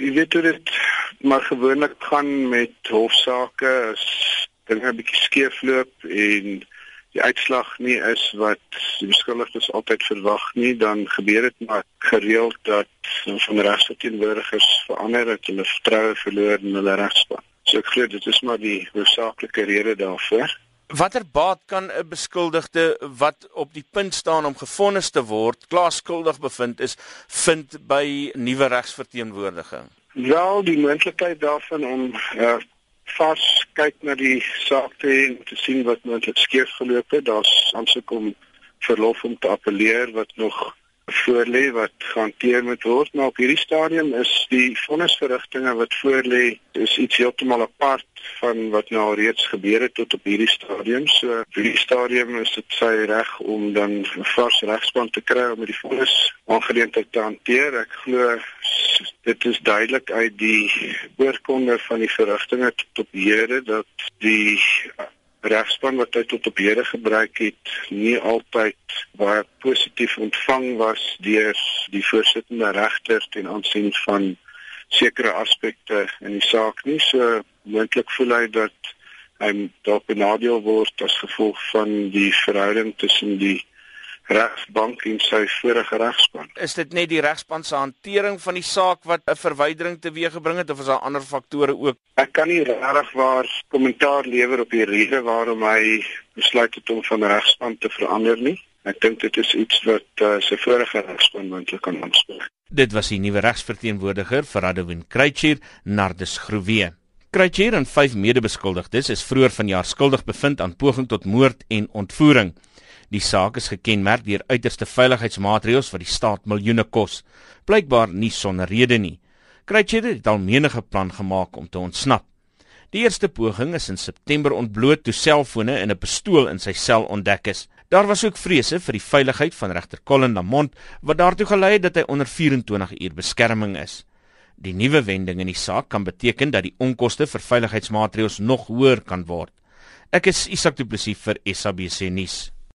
Jy weet hoe dit maar gewoonlik gaan met hofsaake as dinge 'n bietjie skeefloop en die uitslag nie is wat die beskuldigdes altyd verwag nie, dan gebeur dit maar gereeld dat van regsverteenwoordigers verander dat hulle vertroue verloor in hulle regspan. So ek glo dit is maar die hoofsaaklike rede daarvoor. Watter baat kan 'n beskuldigde wat op die punt staan om gefonnis te word, klaar skuldig bevind is, vind by nuwe regsverteenwoordiging? Wel, die moontlikheid daarvan om uh, vas kyk na die saak te en te sien wat moontlik skeef geloop het. Daar's aansoek om verlof om te appeleer wat nog voorlê wat gehanteer moet word maar op hierdie stadium is die vonnisverrigtinge wat voorlê is iets heeltemal apart van wat nou reeds gebeur het tot op hierdie stadium. So op hierdie stadium is dit sy reg om dan 'n vars regspan te kry om die vonnis aangeleentheid te hanteer. Ek glo dit is duidelik uit die oorkonde van die verrigtinge tot op hede dat die regspan wat hy tot op hede gebruik het nie altyd baie positief ontvang was deur die voorsittende regter ten aansien van sekere aspekte in die saak nie. So moontlik voel hy dat hy dalk benadeel word as gevolg van die verhouding tussen die regsbank en sy vorige regspan. Is dit net die regspan se hantering van die saak wat 'n verwydering teweeggebring het of is daar ander faktore ook? Ek kan nie regtig waar kommentaar lewer op die rede waarom hy besluit het om van regspan te verander nie. Ek dink dit is iets wat uh, sy vorige regspan moontlik kan aanspreek. Dit was die nuwe regsverteenwoordiger vir Radowin Kruitjie, Nardus Groewe. Kruitjie en vyf medebeskuldigdes is vroeër vanjaar skuldig bevind aan poging tot moord en ontvoering. Die saak is gekenmerk deur uiterste veiligheidsmaatreëls wat die staat miljoene kos, blykbaar nie sonder rede nie. Kruitjede het al menige plan gemaak om te ontsnap. Die eerste poging is in September ontbloot toe selfone en 'n pistool in sy sel ontdek is. Daar was ook vrese vir die veiligheid van regter Colin Lamont wat daartoe gelei het dat hy onder 24 uur beskerming is. Die nuwe wending in die saak kan beteken dat die onkoste vir veiligheidsmaatreëls nog hoër kan word. Ek is Isak Du Plessis vir SABC nuus.